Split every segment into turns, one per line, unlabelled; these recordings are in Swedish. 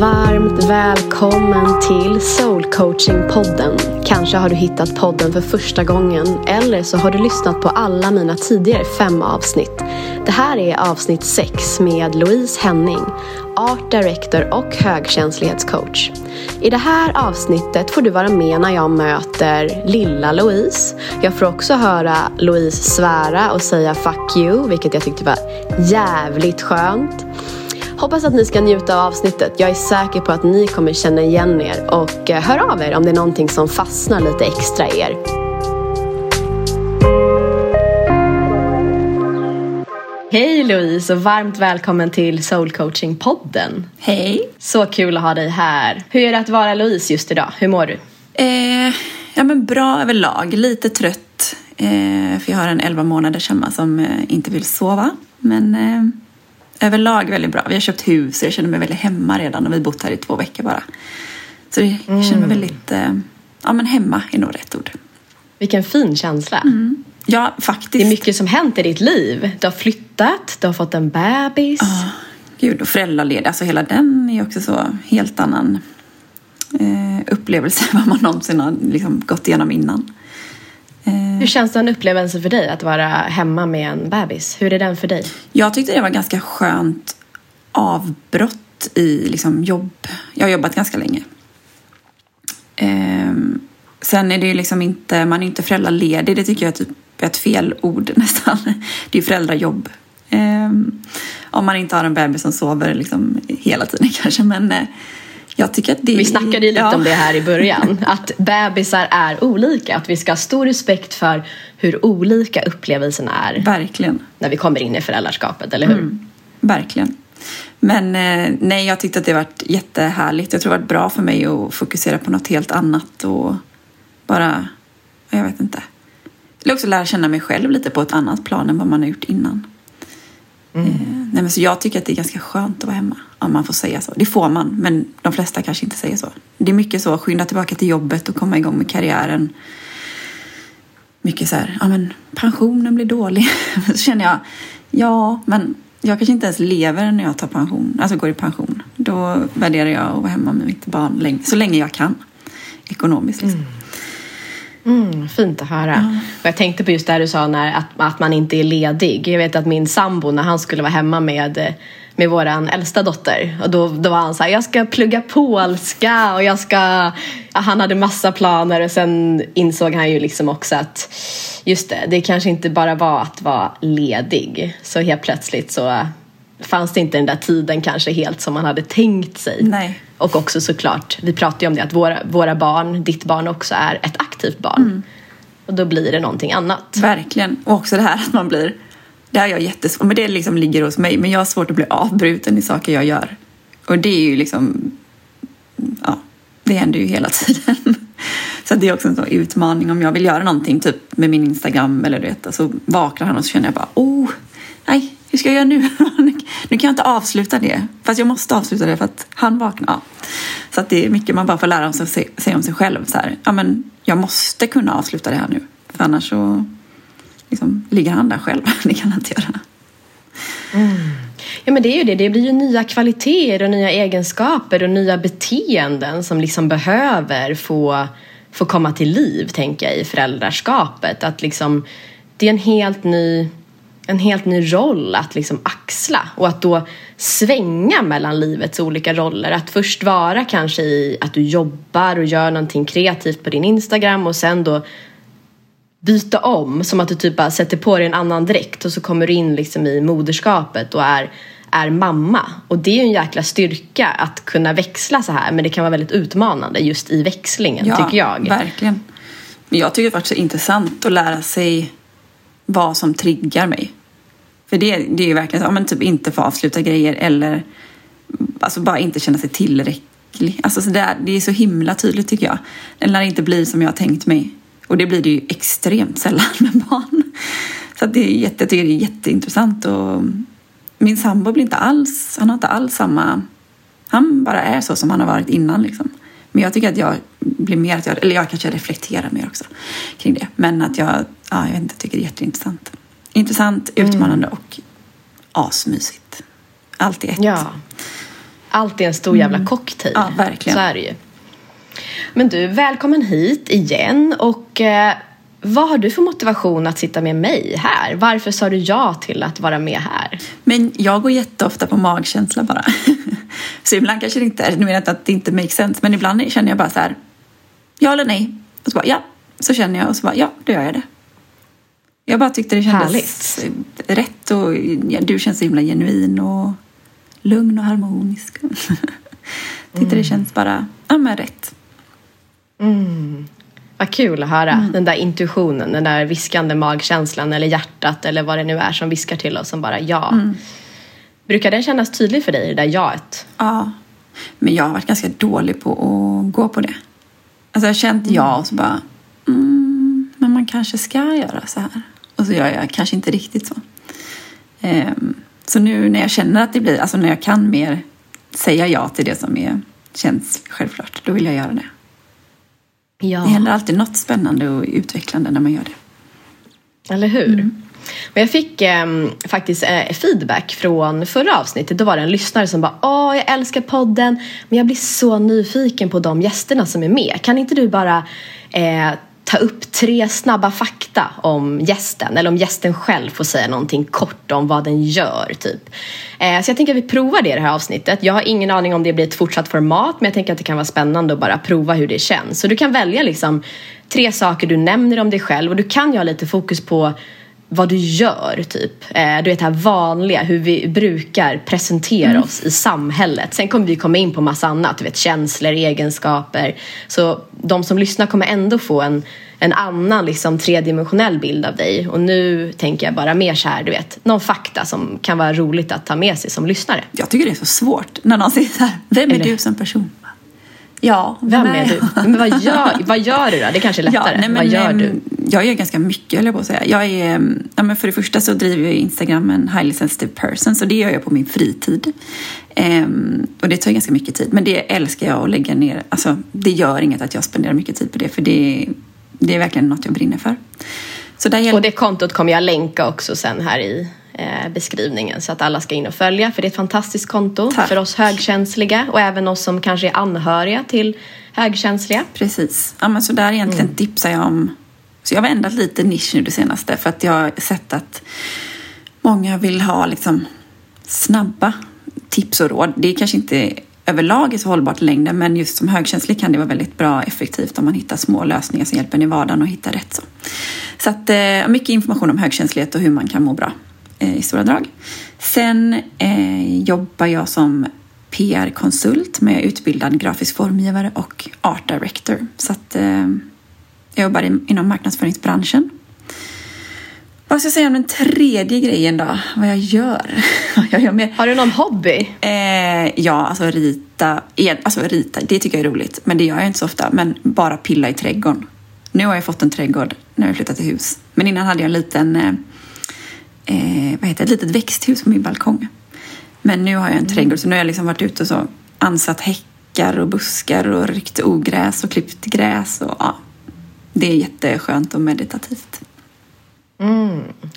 Varmt välkommen till Soul Coaching-podden. Kanske har du hittat podden för första gången eller så har du lyssnat på alla mina tidigare fem avsnitt. Det här är avsnitt sex med Louise Henning, Art Director och högkänslighetscoach. I det här avsnittet får du vara med när jag möter lilla Louise. Jag får också höra Louise svära och säga fuck you, vilket jag tyckte var jävligt skönt. Hoppas att ni ska njuta av avsnittet. Jag är säker på att ni kommer känna igen er och eh, hör av er om det är någonting som fastnar lite extra i er. Hej Louise och varmt välkommen till Soul Coaching-podden.
Hej.
Så kul att ha dig här. Hur är det att vara Louise just idag? Hur mår du?
Eh, ja, men bra överlag. Lite trött. Eh, för jag har en 11 månaders hemma som eh, inte vill sova. Men eh, överlag väldigt bra. Vi har köpt hus och jag känner mig väldigt hemma redan och vi har bott här i två veckor bara. Så jag känner mig väldigt, eh, ja men hemma är nog rätt ord.
Vilken fin känsla.
Mm. Ja, faktiskt.
Det är mycket som hänt i ditt liv. Du har flyttat, du har fått en bebis.
Ja, gud och föräldraledig. Alltså hela den är också så helt annan eh, upplevelse än vad man någonsin har liksom, gått igenom innan. Eh,
Hur känns det en upplevelse för dig att vara hemma med en bebis? Hur är den för dig?
Jag tyckte det var ganska skönt avbrott i liksom, jobb. Jag har jobbat ganska länge. Eh, sen är det ju liksom inte, man är inte föräldraledig, det tycker jag är typ ett fel ord nästan. Det är ju föräldrajobb. Eh, om man inte har en bebis som sover liksom hela tiden kanske, men eh, jag tycker att det...
Vi snackade ju lite
ja.
om det här i början, att bebisar är olika. Att vi ska ha stor respekt för hur olika upplevelserna är
Verkligen.
när vi kommer in i föräldraskapet, eller hur?
Mm, verkligen. Men eh, nej, jag tyckte att det varit jättehärligt. Jag tror det varit bra för mig att fokusera på något helt annat och bara, jag vet inte. Eller också lära känna mig själv lite på ett annat plan än vad man har gjort innan. Eh, nej, men så jag tycker att det är ganska skönt att vara hemma, om man får säga så. Det får man, men de flesta kanske inte säger så. Det är mycket så, skynda tillbaka till jobbet och komma igång med karriären. Mycket så här, ja men pensionen blir dålig. så känner jag, ja men jag kanske inte ens lever när jag tar pension, alltså går i pension. Då värderar jag att vara hemma med mitt barn så länge jag kan. Ekonomiskt liksom.
Mm, fint att höra.
Ja.
Och jag tänkte på just det du sa när, att, att man inte är ledig. Jag vet att min sambo, när han skulle vara hemma med, med våran äldsta dotter, och då, då var han så här, jag ska plugga polska och jag ska... Ja, han hade massa planer och sen insåg han ju liksom också att just det, det kanske inte bara var att vara ledig. Så helt plötsligt så fanns det inte den där tiden kanske helt som man hade tänkt sig.
Nej.
Och också såklart, vi pratar ju om det att våra, våra barn, ditt barn också är ett aktivt barn.
Mm.
Och då blir det någonting annat.
Verkligen. Och också det här att man blir... Det har jag jättesvårt, men det liksom ligger hos mig. Men jag har svårt att bli avbruten i saker jag gör. Och det är ju liksom... Ja, det händer ju hela tiden. Så det är också en sån utmaning om jag vill göra någonting typ med min Instagram eller du vet, så vaknar han och så känner jag bara oh, nej, hur ska jag göra nu? nu kan jag inte avsluta det. Fast jag måste avsluta det för att han vaknar. Ja. Så att det är mycket man bara får lära sig, sig om sig själv. Så här, ja, men jag måste kunna avsluta det här nu. För annars så liksom, ligger han där själv. det kan han inte göra. Mm.
Ja men det är ju det, det blir ju nya kvaliteter och nya egenskaper och nya beteenden som liksom behöver få, få komma till liv, tänker jag, i föräldraskapet. Att liksom, det är en helt ny en helt ny roll att liksom axla och att då svänga mellan livets olika roller. Att först vara kanske i att du jobbar och gör någonting kreativt på din Instagram och sen då byta om som att du typ bara sätter på dig en annan dräkt och så kommer du in liksom i moderskapet och är, är mamma. Och det är ju en jäkla styrka att kunna växla så här men det kan vara väldigt utmanande just i växlingen
Ja,
tycker jag.
verkligen. Men jag tycker det är intressant att lära sig vad som triggar mig. För det, det är ju verkligen så, men typ inte få avsluta grejer eller alltså bara inte känna sig tillräcklig. Alltså så där, det är så himla tydligt tycker jag. Den lär inte bli som jag har tänkt mig. Och det blir det ju extremt sällan med barn. Så det är jätte, jag tycker det är jätteintressant. Och min sambo blir inte alls, han har inte alls samma... Han bara är så som han har varit innan liksom. Men jag tycker att jag blir mer, att jag, eller jag kanske reflekterar mer också kring det. Men att jag, ja, jag vet inte, tycker det är jätteintressant. Intressant, utmanande och asmysigt. Allt i ett.
Ja. Allt är en stor jävla cocktail.
Ja, verkligen.
Så är det ju. Men du, välkommen hit igen. Och eh, vad har du för motivation att sitta med mig här? Varför sa du ja till att vara med här?
Men jag går jätteofta på magkänsla bara. så ibland kanske det inte är, nu menar jag att det inte makes sense, men ibland känner jag bara så här, ja eller nej. Och så bara, ja. Så känner jag och så bara, ja, då gör jag det. Jag bara tyckte det kändes
Härligt.
rätt och ja, du känns så himla genuin och lugn och harmonisk. tyckte det känns bara, ja men rätt.
Vad kul att höra. Den där intuitionen, den där viskande magkänslan eller hjärtat eller vad det nu är som viskar till oss som bara ja. Brukar den kännas tydlig för dig, det där jaet?
Ja, men jag har varit ganska dålig på att gå på det. Alltså jag har känt ja och så bara, mm, men man kanske ska göra så här. Och så gör jag kanske inte riktigt så. Ehm, så nu när jag känner att det blir, alltså när jag kan mer säga ja till det som är, känns självklart, då vill jag göra det.
Ja.
Det händer alltid något spännande och utvecklande när man gör det.
Eller hur? Och jag fick ehm, faktiskt eh, feedback från förra avsnittet. Då var det en lyssnare som bara Åh, jag älskar podden men jag blir så nyfiken på de gästerna som är med. Kan inte du bara eh, ta upp tre snabba fakta om gästen eller om gästen själv får säga någonting kort om vad den gör typ. Eh, så jag tänker att vi provar det i det här avsnittet. Jag har ingen aning om det blir ett fortsatt format men jag tänker att det kan vara spännande att bara prova hur det känns. Så du kan välja liksom tre saker du nämner om dig själv och du kan ju ha lite fokus på vad du gör, typ. Eh, du vet det här vanliga, hur vi brukar presentera oss i samhället. Sen kommer vi komma in på massa annat, du vet känslor, egenskaper. Så de som lyssnar kommer ändå få en, en annan liksom, tredimensionell bild av dig. Och nu tänker jag bara mer så här, du vet, någon fakta som kan vara roligt att ta med sig som lyssnare.
Jag tycker det är så svårt när någon säger så här, vem är
Eller-
du som person? Ja,
Vem är du? Men vad gör, vad gör du då? Det kanske är lättare.
nej, men,
vad gör du?
Jag gör ganska mycket, höll jag på att säga. Jag är, ehm, ja, men för det första så driver jag Instagram en highly sensitive person, så det gör jag på min fritid. Ehm, och det tar ganska mycket tid, men det älskar jag att lägga ner. Alltså, det gör inget att jag spenderar mycket tid på det, för det, det är verkligen något jag brinner för. Så där
Och det kontot kommer jag länka också sen här i eh, beskrivningen så att alla ska in och följa för det är ett fantastiskt konto
Tack.
för oss högkänsliga och även oss som kanske är anhöriga till högkänsliga.
Precis. Ja, men så där egentligen
Mm.
tipsar jag om. Så jag har ändrat lite nisch nu det senaste för att jag har sett att många vill ha liksom snabba tips och råd. Det är kanske inte överlag är så hållbart i längden men just som högkänslig kan det vara väldigt bra och effektivt om man hittar små lösningar som hjälper en i vardagen att hitta rätt. Så, så att, eh, mycket information om högkänslighet och hur man kan må bra i stora drag. Sen eh, jobbar jag som PR-konsult med utbildad grafisk formgivare och art director. Så att eh, jag jobbar inom marknadsföringsbranschen. Vad ska jag säga om den tredje grejen då? Vad jag gör? Vad jag gör med...
Har du någon hobby?
Eh, ja, alltså rita. eh, Alltså rita, det tycker jag är roligt. Men det gör jag inte så ofta. Men bara pilla i trädgården. Nu har jag fått en trädgård när jag flyttat till hus. Men innan hade jag en liten, eh, eh, vad heter ett litet växthus på min balkong. Men nu har jag en trädgård så nu har jag liksom varit ute och så ansatt häckar och buskar och ryckt ogräs och klippt gräs. Och, ja, det är jätteskönt och meditativt.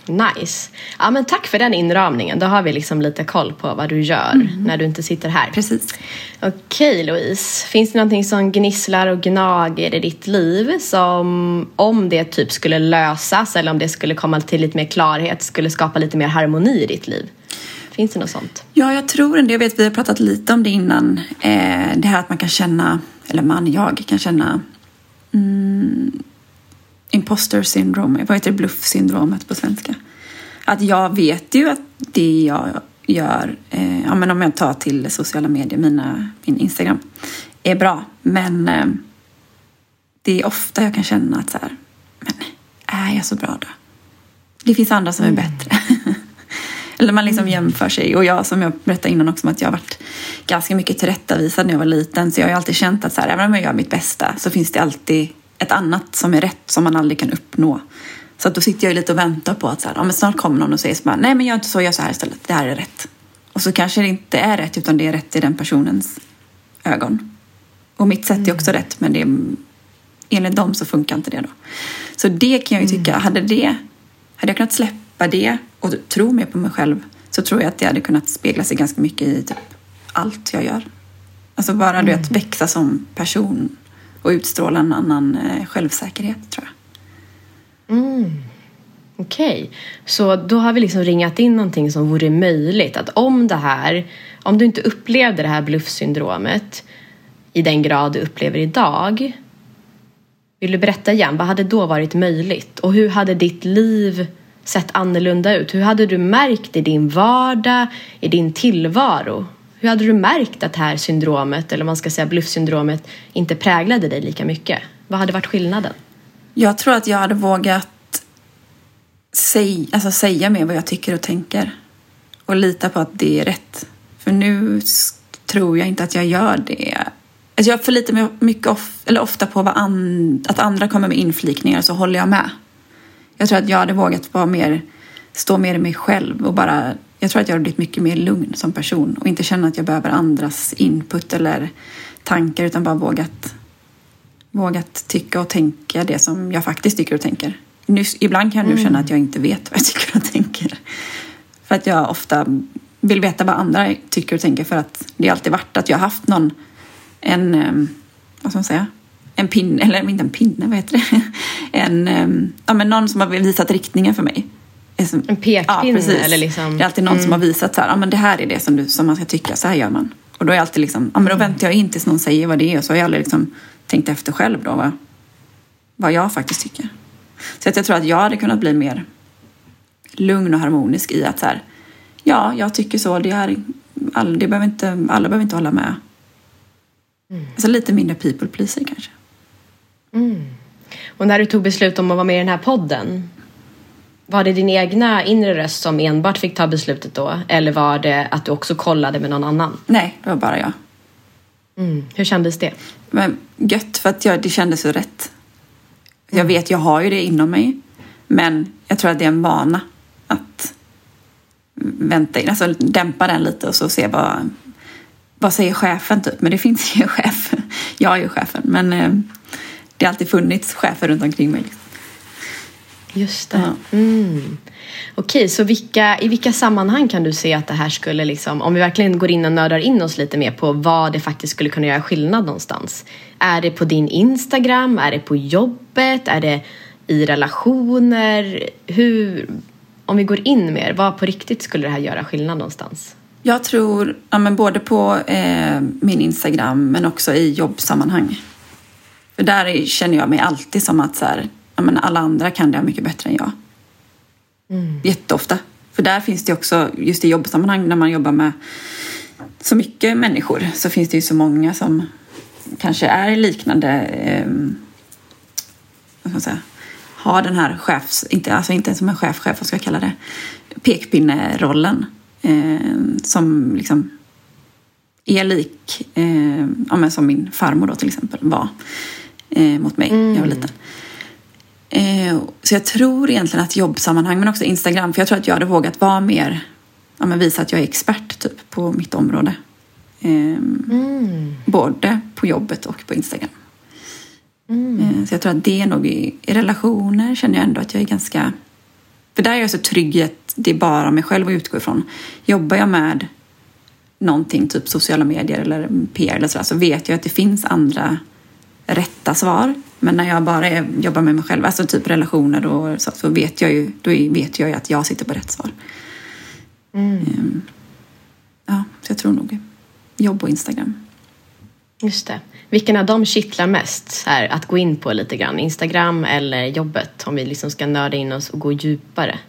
Nice. Ja, men tack för den inramningen. Då har vi liksom lite koll på vad du gör när du inte sitter här.
Precis.
Okej Louise, finns det någonting som gnisslar och gnager i ditt liv som om det typ skulle lösas eller om det skulle komma till lite mer klarhet skulle skapa lite mer harmoni i ditt liv? Finns det något sånt?
Ja, jag tror ändå. Jag vet, vi har pratat lite om det innan. Eh, det här att man kan känna, eller man, jag kan känna mm, imposter syndrome. Vad heter det? Bluff-syndromet på svenska. Att jag vet ju att det jag gör, eh, ja, men om jag tar till sociala medier, mina, min Instagram, är bra. Men eh, det är ofta jag kan känna att så här, men är jag så bra då? Det finns andra som är bättre. Eller man liksom jämför sig. Och jag som jag berättade innan också att jag har varit ganska mycket tillrättavisad när jag var liten. Så jag har ju alltid känt att så här, även om jag gör mitt bästa så finns det alltid ett annat som är rätt som man aldrig kan uppnå. Så att då sitter jag lite och väntar på att så här, ja, men snart kommer någon och säger så bara, nej men gör inte så, gör så här istället. Det här är rätt. Och så kanske det inte är rätt utan det är rätt i den personens ögon. Och mitt sätt är också rätt men det är, enligt dem så funkar inte det då. Så det kan jag ju tycka, hade det, hade jag kunnat släppa det och tro mer på mig själv så tror jag att det hade kunnat spegla sig ganska mycket i typ allt jag gör. Alltså bara mm. du vet, växa som person och utstråla en annan eh, självsäkerhet tror jag.
Mm. Okej, okay. så då har vi liksom ringat in någonting som vore möjligt. Att om det här, om du inte upplevde det här bluffsyndromet i den grad du upplever idag. Vill du berätta igen, vad hade då varit möjligt? Och hur hade ditt liv sett annorlunda ut? Hur hade du märkt i din vardag, i din tillvaro? Hur hade du märkt att det här syndromet, eller man ska säga bluffsyndromet, inte präglade dig lika mycket? Vad hade varit skillnaden?
Jag tror att jag hade vågat säg, alltså säga mer vad jag tycker och tänker. Och lita på att det är rätt. För nu tror jag inte att jag gör det. Alltså jag förlitar mig mycket of, eller ofta på vad an, att andra kommer med inflikningar så håller jag med. Jag tror att jag hade vågat vara mer, stå mer i mig själv och bara jag tror att jag hade blivit mycket mer lugn som person och inte känna att jag behöver andras input eller tankar utan bara vågat, vågat tycka och tänka det som jag faktiskt tycker och tänker. Nyss, ibland kan jag nu mm. känna att jag inte vet vad jag tycker och tänker. För att jag ofta vill veta vad andra tycker och tänker för att det har alltid varit att jag har haft någon, en, vad ska man säga, en pinne, eller inte en pinne, vad heter det? En, ja men någon som har visat riktningen för mig.
En pekpinne? Ja, eller liksom...
Det är alltid någon mm. som har visat så här, ja men det här är det som, du, som man ska tycka, så här gör man. Och då är jag alltid liksom, ja men då mm. väntar jag in tills någon säger vad det är och så har jag aldrig liksom tänkt efter själv då vad, vad jag faktiskt tycker. Så att jag tror att jag hade kunnat bli mer lugn och harmonisk i att så här, ja, jag tycker så, det är, all, det behöver inte, alla behöver inte hålla med. Mm. Alltså lite mindre people pleaser kanske.
Mm. Och när du tog beslut om att vara med i den här podden, var det din egna inre röst som enbart fick ta beslutet då? Eller var det att du också kollade med någon annan?
Nej, det var bara jag.
Mm. Hur kändes det?
Men gött, för att jag, det kändes så rätt. Jag vet, jag har ju det inom mig. Men jag tror att det är en vana att vänta in, alltså dämpa den lite och så se vad, vad säger chefen typ. Men det finns ju en chef. Jag är ju chefen. Men eh, det har alltid funnits chefer runt omkring mig. Liksom.
Just det. Ja. Mm. Okej, så vilka, i vilka sammanhang kan du se att det här skulle, liksom, om vi verkligen går in och nördar in oss lite mer på vad det faktiskt skulle kunna göra skillnad någonstans? Är det på din Instagram? Är det på jobbet? Är det i relationer? Hur, om vi går in mer, vad på riktigt skulle det här göra skillnad någonstans?
Jag tror, ja, men både på eh, min Instagram men också i jobbsammanhang. För där känner jag mig alltid som att så här, men alla andra kan det mycket bättre än jag. Mm. Jätteofta. För där finns det också, just i jobbsammanhang när man jobbar med så mycket människor så finns det ju så många som kanske är liknande eh, vad ska man säga, har den här chefs, inte, alltså inte som en chef, chef, vad ska jag kalla det, pekpinnerollen eh, som liksom är lik, eh, ja, men som min farmor då till exempel var eh, mot mig mm. jag var liten. Eh, så jag tror egentligen att jobbsammanhang, men också Instagram, för jag tror att jag hade vågat vara mer, ja, men visa att jag är expert typ på mitt område. Eh, mm. Både på jobbet och på Instagram. Mm. Eh, så jag tror att det är nog i, i, relationer känner jag ändå att jag är ganska... För där är jag så trygg i att det är bara mig själv att utgå ifrån. Jobbar jag med någonting, typ sociala medier eller PR eller sådär, så vet jag att det finns andra rätta svar. Men när jag bara är, jobbar med mig själv, alltså typ relationer och så, så vet jag ju, då vet jag ju att jag sitter på rätt svar. Mm. Um, ja, så jag tror nog jobb och Instagram.
Just det. Vilken av dem kittlar mest här, att gå in på lite grann? Instagram eller jobbet? Om vi liksom ska nörda in oss och gå djupare.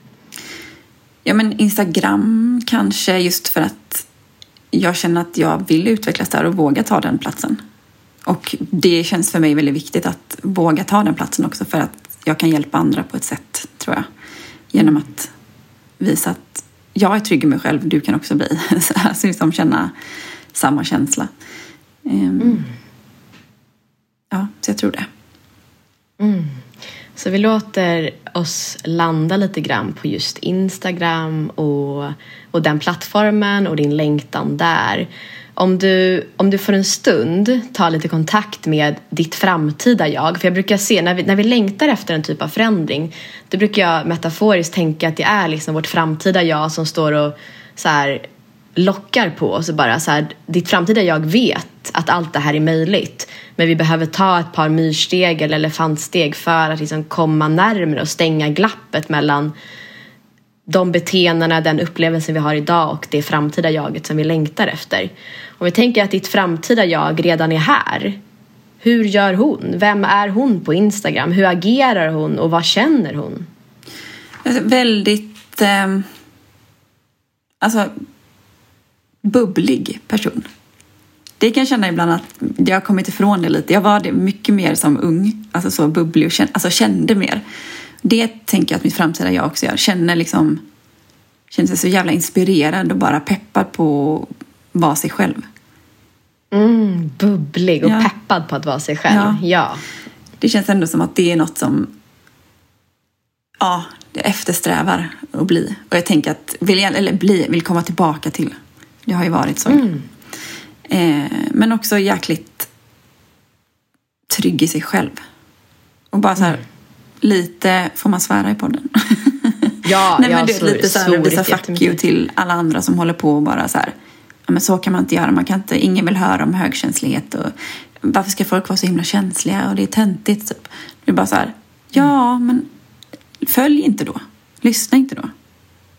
Ja, men Instagram kanske just för att jag känner att jag vill utvecklas där och våga ta den platsen. Och det känns för mig väldigt viktigt att våga ta den platsen också för att jag kan hjälpa andra på ett sätt, tror jag. Genom att visa att jag är trygg i mig själv, du kan också bli. Så liksom känna samma känsla. Ehm, mm. Ja, så jag tror det.
Mm. Så vi låter oss landa lite grann på just Instagram och, och den plattformen och din längtan där. Om du, om du för en stund tar lite kontakt med ditt framtida jag. För jag brukar se, när vi, när vi längtar efter en typ av förändring, då brukar jag metaforiskt tänka att det är liksom vårt framtida jag som står och så här, lockar på oss. Bara så här, ditt framtida jag vet att allt det här är möjligt. Men vi behöver ta ett par myrsteg eller elefantsteg för att liksom komma närmare och stänga glappet mellan de beteendena, den upplevelsen vi har idag och det framtida jaget som vi längtar efter. Om vi tänker att ditt framtida jag redan är här. Hur gör hon? Vem är hon på Instagram? Hur agerar hon och vad känner hon?
Alltså, väldigt... Eh, alltså, bubblig person. Det kan jag känna ibland att jag har kommit ifrån det lite. Jag var det mycket mer som ung, alltså så bubblig och kände, alltså kände mer. Det tänker jag att mitt framtida jag också gör. Känner liksom, känner sig så jävla inspirerad och bara peppad på att vara sig själv.
Mm, bubblig och ja. peppad på att vara sig själv. Ja. ja.
Det känns ändå som att det är något som ja, jag eftersträvar att bli. Och jag tänker att, vill, jag, eller bli, vill komma tillbaka till. Det har ju varit så. Mm. Eh, men också jäkligt trygg i sig själv. Och bara så här, mm. Lite, får man svära i podden?
Ja,
Nej, men det är lite så här, visa fuck you till alla andra som håller på och bara så här, ja, men så kan man inte göra, man kan inte, ingen vill höra om högkänslighet och varför ska folk vara så himla känsliga och det är töntigt typ. Det är bara så här, ja men följ inte då, lyssna inte då.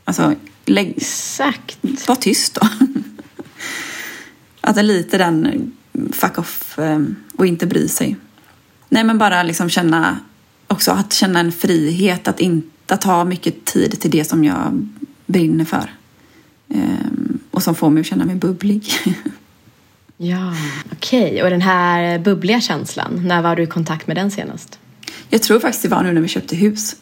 Alltså, lägg,
Exakt.
var tyst då. Att det är lite den fuck off ehm, och inte bry sig. Nej men bara liksom känna också att känna en frihet att inte ta mycket tid till det som jag brinner för. Ehm, och som får mig att känna mig bubblig.
ja, okej. Okay. Och den här bubbliga känslan, när var du i kontakt med den senast?
Jag tror faktiskt det var nu när vi köpte hus.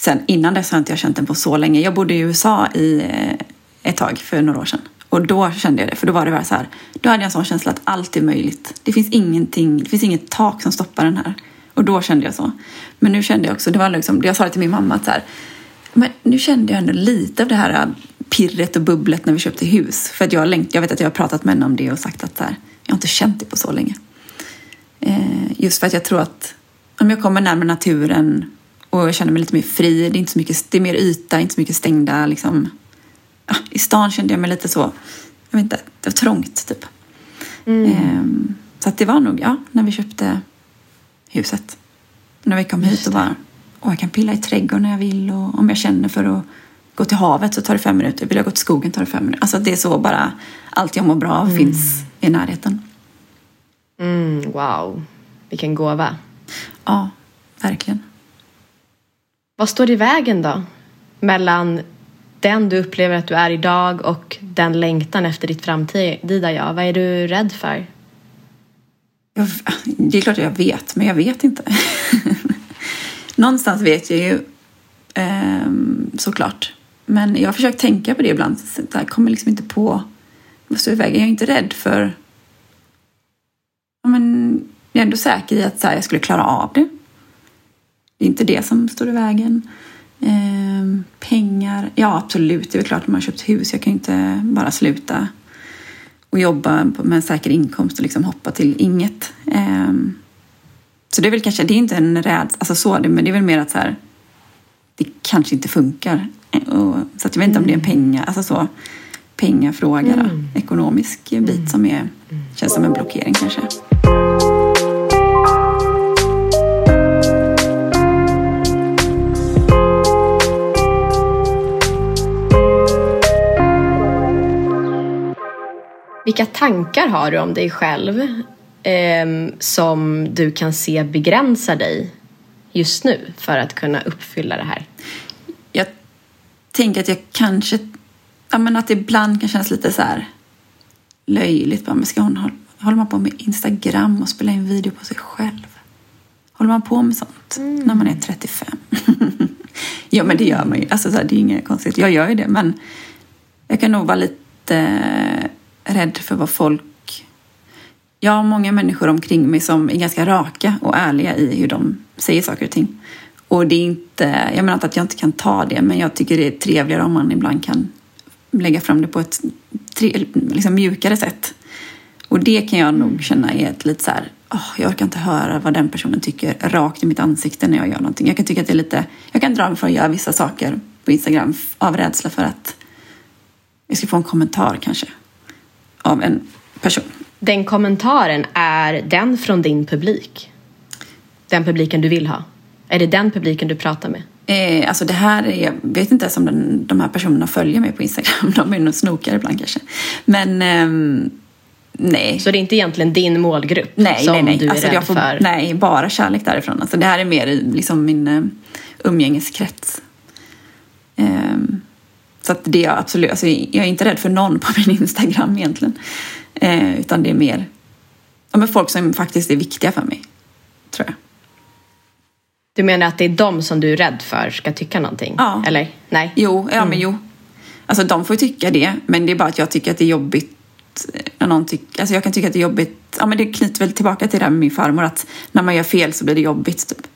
Sen innan dess har inte jag känt den på så länge. Jag bodde i USA i eh, ett tag för några år sedan. Och då kände jag det, för då var det bara så här. Då hade jag en sån känsla att allt är möjligt. Det finns ingenting, det finns inget tak som stoppar den här. Och då kände jag så. Men nu kände jag också, det var liksom, jag sa det till min mamma att så här, men nu kände jag ändå lite av det här pirret och bubblet när vi köpte hus. För att jag, längt, jag vet att jag har pratat med henne om det och sagt att så här, jag har inte känt det på så länge. Eh, just för att jag tror att om jag kommer närmare naturen och jag känner mig lite mer fri, det är, inte så mycket, det är mer yta, inte så mycket stängda liksom, ja, i stan kände jag mig lite så, jag vet inte, det var trångt typ. Mm. Ehm, så att det var nog, ja, när vi köpte huset. När vi kom hit och bara, åh, jag kan pilla i trädgården när jag vill och om jag känner för att gå till havet så tar det fem minuter. Vill jag gå till skogen tar det fem minuter. Alltså det är så bara, allt jag mår bra av mm. finns i närheten.
Mm, wow, vilken gåva.
Ja, verkligen.
Vad står i vägen då? Mellan den du upplever att du är idag och den längtan efter ditt framtida jag? Vad är du rädd för?
Jag, det är klart jag vet, men jag vet inte. Någonstans vet jag ju eh, såklart. Men jag har försökt tänka på det ibland. Jag kommer liksom inte på vad står i vägen. Jag är inte rädd för... men, jag är ändå säker i att här, jag skulle klara av det. Det är inte det som står i vägen. Eh, pengar, ja absolut, det är väl klart att man har köpt hus. Jag kan inte bara sluta och jobba med en säker inkomst och liksom hoppa till inget. Eh, så det är väl kanske, det är inte en rädsla, alltså så, men det är väl mer att så här, det kanske inte funkar. Och, så att jag vet inte mm. om det är en penga, alltså så, pengafråga, mm. ekonomisk bit mm. som är, känns som en blockering kanske.
Vilka tankar har du om dig själv eh, som du kan se begränsar dig just nu för att kunna uppfylla det här?
Jag tänker att jag kanske, ja men att det ibland kan kännas lite så här löjligt. Men ska hon hålla, håller man på med Instagram och spela in video på sig själv? Håller man på med sånt mm. när man är 35? ja men det gör man ju. Alltså, så här, det är inget konstigt. Jag gör ju det men jag kan nog vara lite rädd för vad folk... Jag har många människor omkring mig som är ganska raka och ärliga i hur de säger saker och ting. Och det är inte, jag menar inte att jag inte kan ta det, men jag tycker det är trevligare om man ibland kan lägga fram det på ett tre, liksom mjukare sätt. Och det kan jag nog känna är ett lite så här, oh, jag orkar inte höra vad den personen tycker rakt i mitt ansikte när jag gör någonting. Jag kan tycka att det är lite, jag kan dra mig för att göra vissa saker på Instagram av rädsla för att jag ska få en kommentar kanske av en person.
Den kommentaren, är den från din publik? Den publiken du vill ha? Är det den publiken du pratar med?
Eh, alltså det här är, jag vet inte ens om den, de här personerna följer mig på Instagram. De är nog snokare ibland kanske. Men ehm, nej.
Så det är inte egentligen din målgrupp
Nej,
som
nej, nej.
du är
Alltså,
rädd
jag får,
för?
nej, bara kärlek därifrån. Alltså, det här är mer liksom min uh, umgängeskrets. Ehm, så att det är jag absolut, alltså, jag är inte rädd för någon på min Instagram egentligen. Eh, utan det är mer ja, men folk som faktiskt är viktiga för mig, tror jag.
Du menar att det är de som du är rädd för ska tycka någonting?
Ja.
Eller? Nej?
Jo, ja men jo. Alltså de får tycka det, men det är bara att jag tycker att det är jobbigt när någon tycker, alltså jag kan tycka att det är jobbigt, ja men det knyter väl tillbaka till det här med min farmor att när man gör fel så blir det jobbigt typ.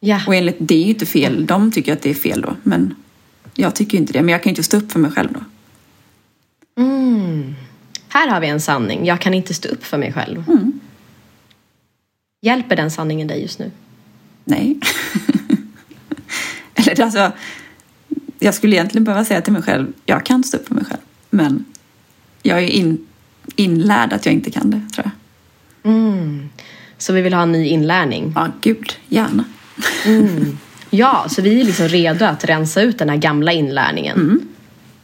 Ja.
Och enligt det är ju inte fel, de tycker att det är fel då, men jag tycker inte det, men jag kan ju inte stå upp för mig själv då.
Mm. Här har vi en sanning. Jag kan inte stå upp för mig själv.
Mm.
Hjälper den sanningen dig just nu?
Nej. Eller alltså, jag skulle egentligen behöva säga till mig själv, jag kan stå upp för mig själv, men jag är in, inlärd att jag inte kan det, tror jag.
Mm. Så vi vill ha en ny inlärning?
Ja, gud, gärna.
Mm. Ja, så vi är liksom redo att rensa ut den här gamla inlärningen
Mm.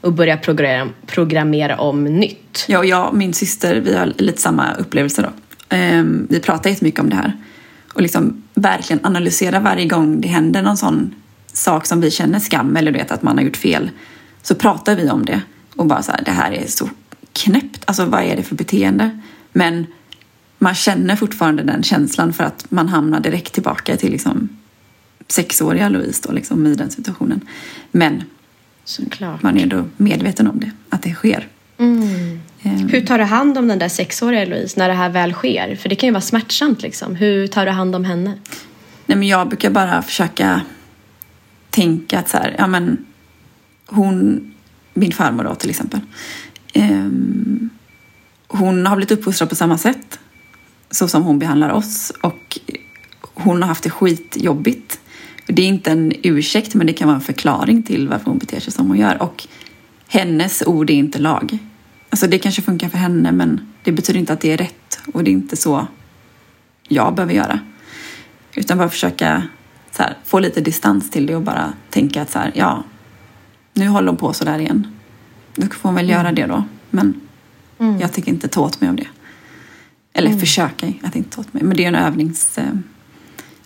och börja programmera, programmera om nytt.
Ja, och jag och min syster, vi har lite samma upplevelse då. Ehm, vi pratar jättemycket om det här. Och liksom verkligen analysera varje gång det händer någon sån sak som vi känner skam eller du vet att man har gjort fel. Så pratar vi om det och bara så här, det här är så knäppt. Alltså vad är det för beteende? Men man känner fortfarande den känslan för att man hamnar direkt tillbaka till liksom sexåriga Louise då liksom i den situationen. Men
Såklart.
man är ändå medveten om det, att det sker.
Mm.
Ehm,
Hur tar du hand om den där sexåriga Louise när det här väl sker? För det kan ju vara smärtsamt liksom. Hur tar du hand om henne?
Nej, men jag brukar bara försöka tänka att så här, ja men hon, min farmor då till exempel, ehm, hon har blivit uppfostrad på samma sätt så som hon behandlar oss och hon har haft det skitjobbigt. Det är inte en ursäkt men det kan vara en förklaring till varför hon beter sig som hon gör och hennes ord är inte lag. Alltså det kanske funkar för henne men det betyder inte att det är rätt och det är inte så jag behöver göra. Utan bara försöka här, få lite distans till det och bara tänka att så här, ja, nu håller hon på så där igen. Då får hon väl göra det då. Men
Mm.
jag tänker inte ta åt mig av det. Eller försöka att inte ta åt mig. Men det är en övnings... eh,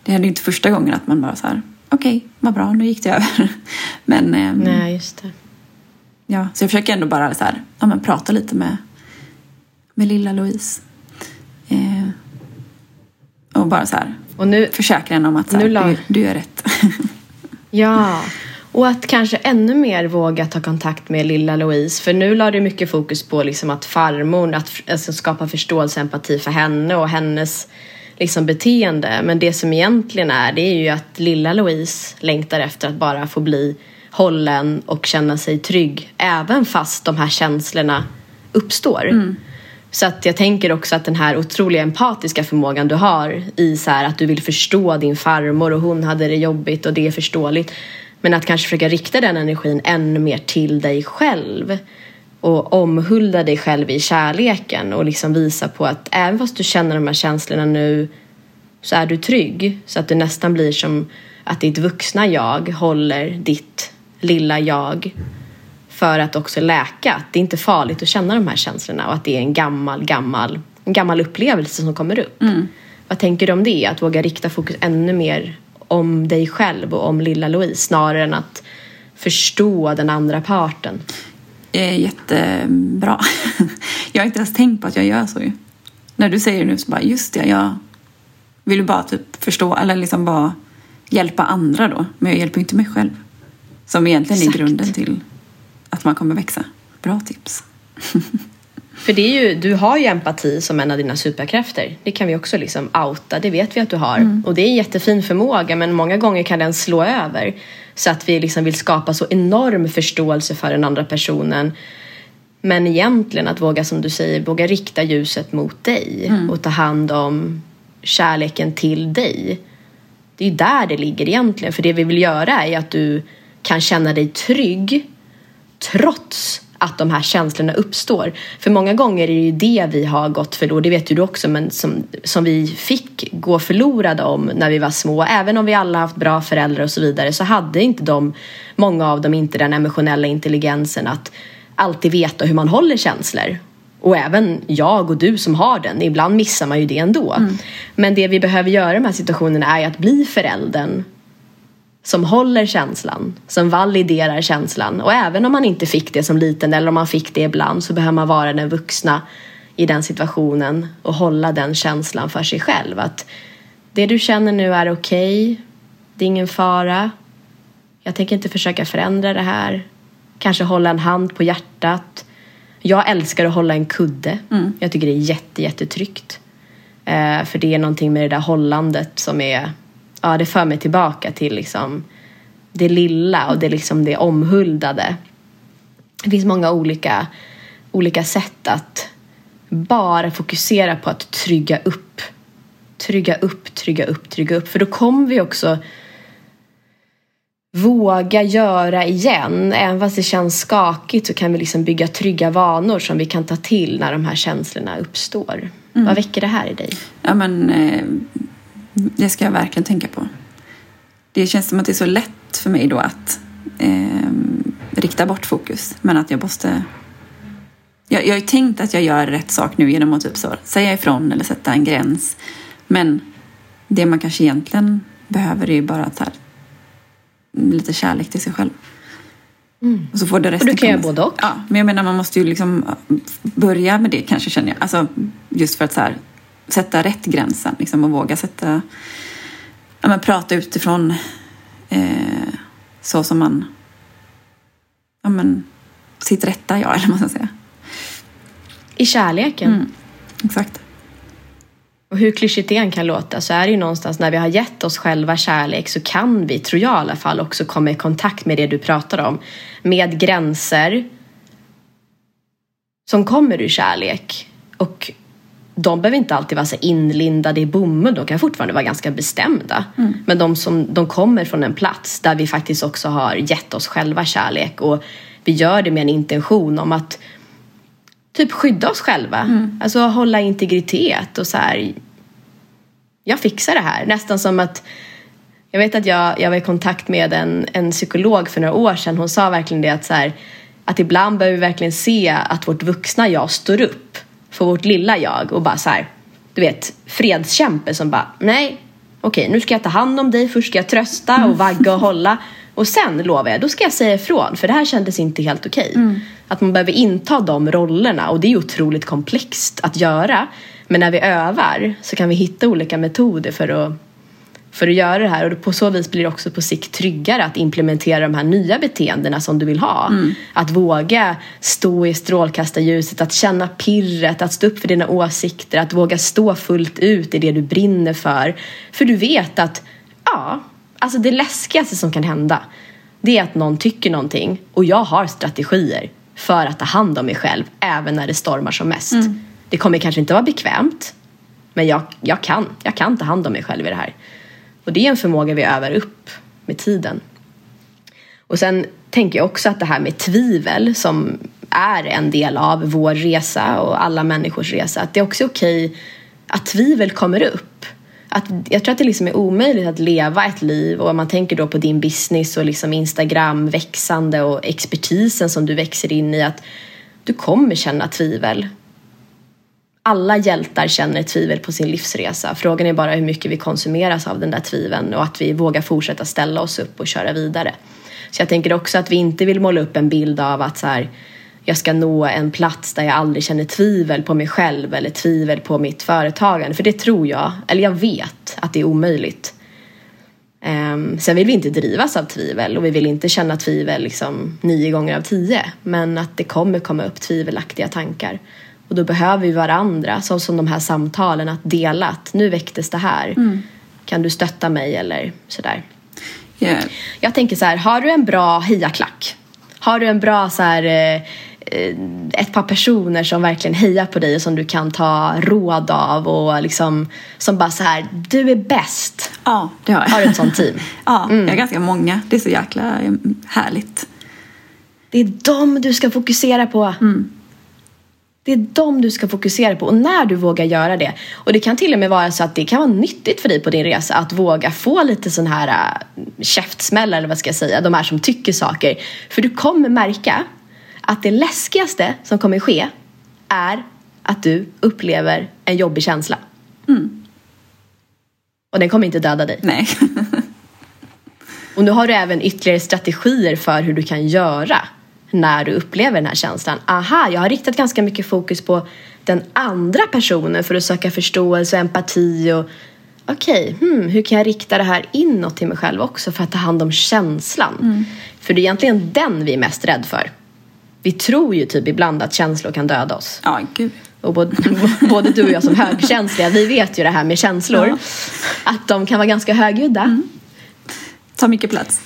Det händer ju inte första gången att man bara så här, okej, vad bra, nu gick det över. Men ehm,
Nej, just det.
ja, så jag försöker ändå bara så här, ja, men prata lite med, med lilla Louise. Eh, och bara så här,
Och nu,
försäkra henne om att så här,
la-
du, du gör rätt.
Ja, och att kanske ännu mer våga ta kontakt med lilla Louise. För nu la du mycket fokus på liksom att farmor, att alltså skapa förståelse och empati för henne och hennes liksom beteende. Men det som egentligen är, det är ju att lilla Louise längtar efter att bara få bli hållen och känna sig trygg. Även fast de här känslorna uppstår. Så att jag tänker också att den här otroliga empatiska förmågan du har i så här att du vill förstå din farmor och hon hade det jobbigt och det är förståeligt. Men att kanske försöka rikta den energin ännu mer till dig själv. Och omhulda dig själv i kärleken och liksom visa på att även fast du känner de här känslorna nu så är du trygg. Så att det nästan blir som att ditt vuxna jag håller ditt lilla jag för att också läka. Att det är inte farligt att känna de här känslorna och att det är en gammal, gammal, en gammal upplevelse som kommer upp. Vad tänker du om det? Att våga rikta fokus ännu mer om dig själv och om lilla Louise snarare än att förstå den andra parten.
Är jättebra. Jag har inte ens tänkt på att jag gör så ju. När du säger det nu så bara, just det, jag vill ju bara typ förstå, eller liksom bara hjälpa andra då. Men jag hjälper ju inte mig själv. Som egentligen är
Exakt.
grunden till att man kommer växa. Bra tips.
För det är ju, du har ju empati som en av dina superkrafter. Det kan vi också liksom outa, det vet vi att du har. Och det är en jättefin förmåga men många gånger kan den slå över. Så att vi liksom vill skapa så enorm förståelse för den andra personen. Men egentligen att våga, som du säger, våga rikta ljuset mot dig och ta hand om kärleken till dig. Det är ju där det ligger egentligen. För det vi vill göra är att du kan känna dig trygg trots att de här känslorna uppstår. För många gånger är det ju det vi har gått förlorade, det vet ju du också, men som, som vi fick gå förlorade om när vi var små. Även om vi alla haft bra föräldrar och så vidare så hade inte de, många av dem inte den emotionella intelligensen att alltid veta hur man håller känslor. Och även jag och du som har den, ibland missar man ju det ändå. Mm. Men det vi behöver göra i de här situationerna är att bli föräldern som håller känslan, som validerar känslan. Och även om man inte fick det som liten eller om man fick det ibland så behöver man vara den vuxna i den situationen och hålla den känslan för sig själv. Att det du känner nu är okej, okay, det är ingen fara. Jag tänker inte försöka förändra det här. Kanske hålla en hand på hjärtat. Jag älskar att hålla en kudde. Mm. Jag tycker det är jätte, jättetryggt. Eh, för det är någonting med det där hållandet som är ja, det för mig tillbaka till liksom det lilla och det, liksom det omhuldade. Det finns många olika, olika sätt att bara fokusera på att trygga upp. Trygga upp, trygga upp, trygga upp. För då kommer vi också våga göra igen. Även fast det känns skakigt så kan vi liksom bygga trygga vanor som vi kan ta till när de här känslorna uppstår. Mm. Vad väcker det här i dig?
Ja, men, eh, det ska jag verkligen tänka på. Det känns som att det är så lätt för mig då att eh, rikta bort fokus. Men att jag måste... Jag, jag har ju tänkt att jag gör rätt sak nu genom att typ så, säga ifrån eller sätta en gräns. Men det man kanske egentligen behöver är ju bara att här, lite kärlek till sig själv.
Mm. Och så får det resten och du kan göra både och.
Ja, men jag menar man måste ju liksom börja med det kanske känner jag. Alltså just för att så här, sätta rätt gränsen liksom, och våga sätta, ja, men prata utifrån eh, så som man, ja men sitt rätta jag eller vad man ska säga.
I kärleken. Mm,
exakt.
Och hur klyschigt det än kan låta så är det ju någonstans när vi har gett oss själva kärlek så kan vi, tror jag i alla fall, också komma i kontakt med det du pratar om. Med gränser som kommer ur kärlek. Och de behöver inte alltid vara så inlindade i bomull, de kan fortfarande vara ganska bestämda. Mm. Men de, som, de kommer från en plats där vi faktiskt också har gett oss själva kärlek och vi gör det med en intention om att typ skydda oss själva. Mm. Alltså hålla integritet och så här. Jag fixar det här. Nästan som att jag vet att jag, jag var i kontakt med en, en psykolog för några år sedan. Hon sa verkligen det att så här, att ibland behöver vi verkligen se att vårt vuxna jag står upp för vårt lilla jag och bara så här, du vet, fredskämpe som bara, nej, okej, nu ska jag ta hand om dig, först ska jag trösta och vagga och hålla och sen lovar jag, då ska jag säga ifrån för det här kändes inte helt okej. Mm. Att man behöver inta de rollerna och det är otroligt komplext att göra. Men när vi övar så kan vi hitta olika metoder för att för att göra det här och på så vis blir det också på sikt tryggare att implementera de här nya beteendena som du vill ha. Mm. Att våga stå i strålkastarljuset, att känna pirret, att stå upp för dina åsikter, att våga stå fullt ut i det du brinner för. För du vet att, ja, alltså det läskigaste som kan hända det är att någon tycker någonting och jag har strategier för att ta hand om mig själv även när det stormar som mest. Mm. Det kommer kanske inte vara bekvämt men jag, jag, kan, jag kan ta hand om mig själv i det här. Och det är en förmåga vi övar upp med tiden. Och sen tänker jag också att det här med tvivel som är en del av vår resa och alla människors resa, att det är också okej att tvivel kommer upp. Att, jag tror att det liksom är omöjligt att leva ett liv och om man tänker då på din business och liksom Instagram växande och expertisen som du växer in i att du kommer känna tvivel alla hjältar känner tvivel på sin livsresa. Frågan är bara hur mycket vi konsumeras av den där tviveln och att vi vågar fortsätta ställa oss upp och köra vidare. Så jag tänker också att vi inte vill måla upp en bild av att så här, jag ska nå en plats där jag aldrig känner tvivel på mig själv eller tvivel på mitt företagande. För det tror jag, eller jag vet, att det är omöjligt. Um, sen vill vi inte drivas av tvivel och vi vill inte känna tvivel liksom nio gånger av tio. Men att det kommer komma upp tvivelaktiga tankar. Och då behöver vi varandra, så som de här samtalen, att dela att nu väcktes det här. Mm. Kan du stötta mig eller sådär.
Yeah.
Jag tänker så här, har du en bra hejaklack? Har du en bra så här, eh, eh, ett par personer som verkligen hejar på dig och som du kan ta råd av och liksom som bara så här, du är bäst.
Ja, det har jag.
Har du ett sånt team?
ja, mm. jag har ganska många. Det är så jäkla mm, härligt.
Det är dem du ska fokusera på. Det är dem du ska fokusera på och när du vågar göra det. Och det kan till och med vara så att det kan vara nyttigt för dig på din resa att våga få lite sån här äh, käftsmällar eller vad ska jag säga, de här som tycker saker. För du kommer märka att det läskigaste som kommer ske är att du upplever en jobbig känsla. Och den kommer inte döda dig.
Nej.
Och nu har du även ytterligare strategier för hur du kan göra när du upplever den här känslan. Aha, jag har riktat ganska mycket fokus på den andra personen för att söka förståelse och empati och okej, okay, hmm, hur kan jag rikta det här inåt till mig själv också för att ta hand om känslan? Mm. För det är egentligen den vi är mest rädd för. Vi tror ju typ ibland att känslor kan döda oss.
Ja, gud.
Och både, både du och jag som högkänsliga, vi vet ju det här med känslor. Ja. Att de kan vara ganska högljudda. Mm.
Tar mycket plats.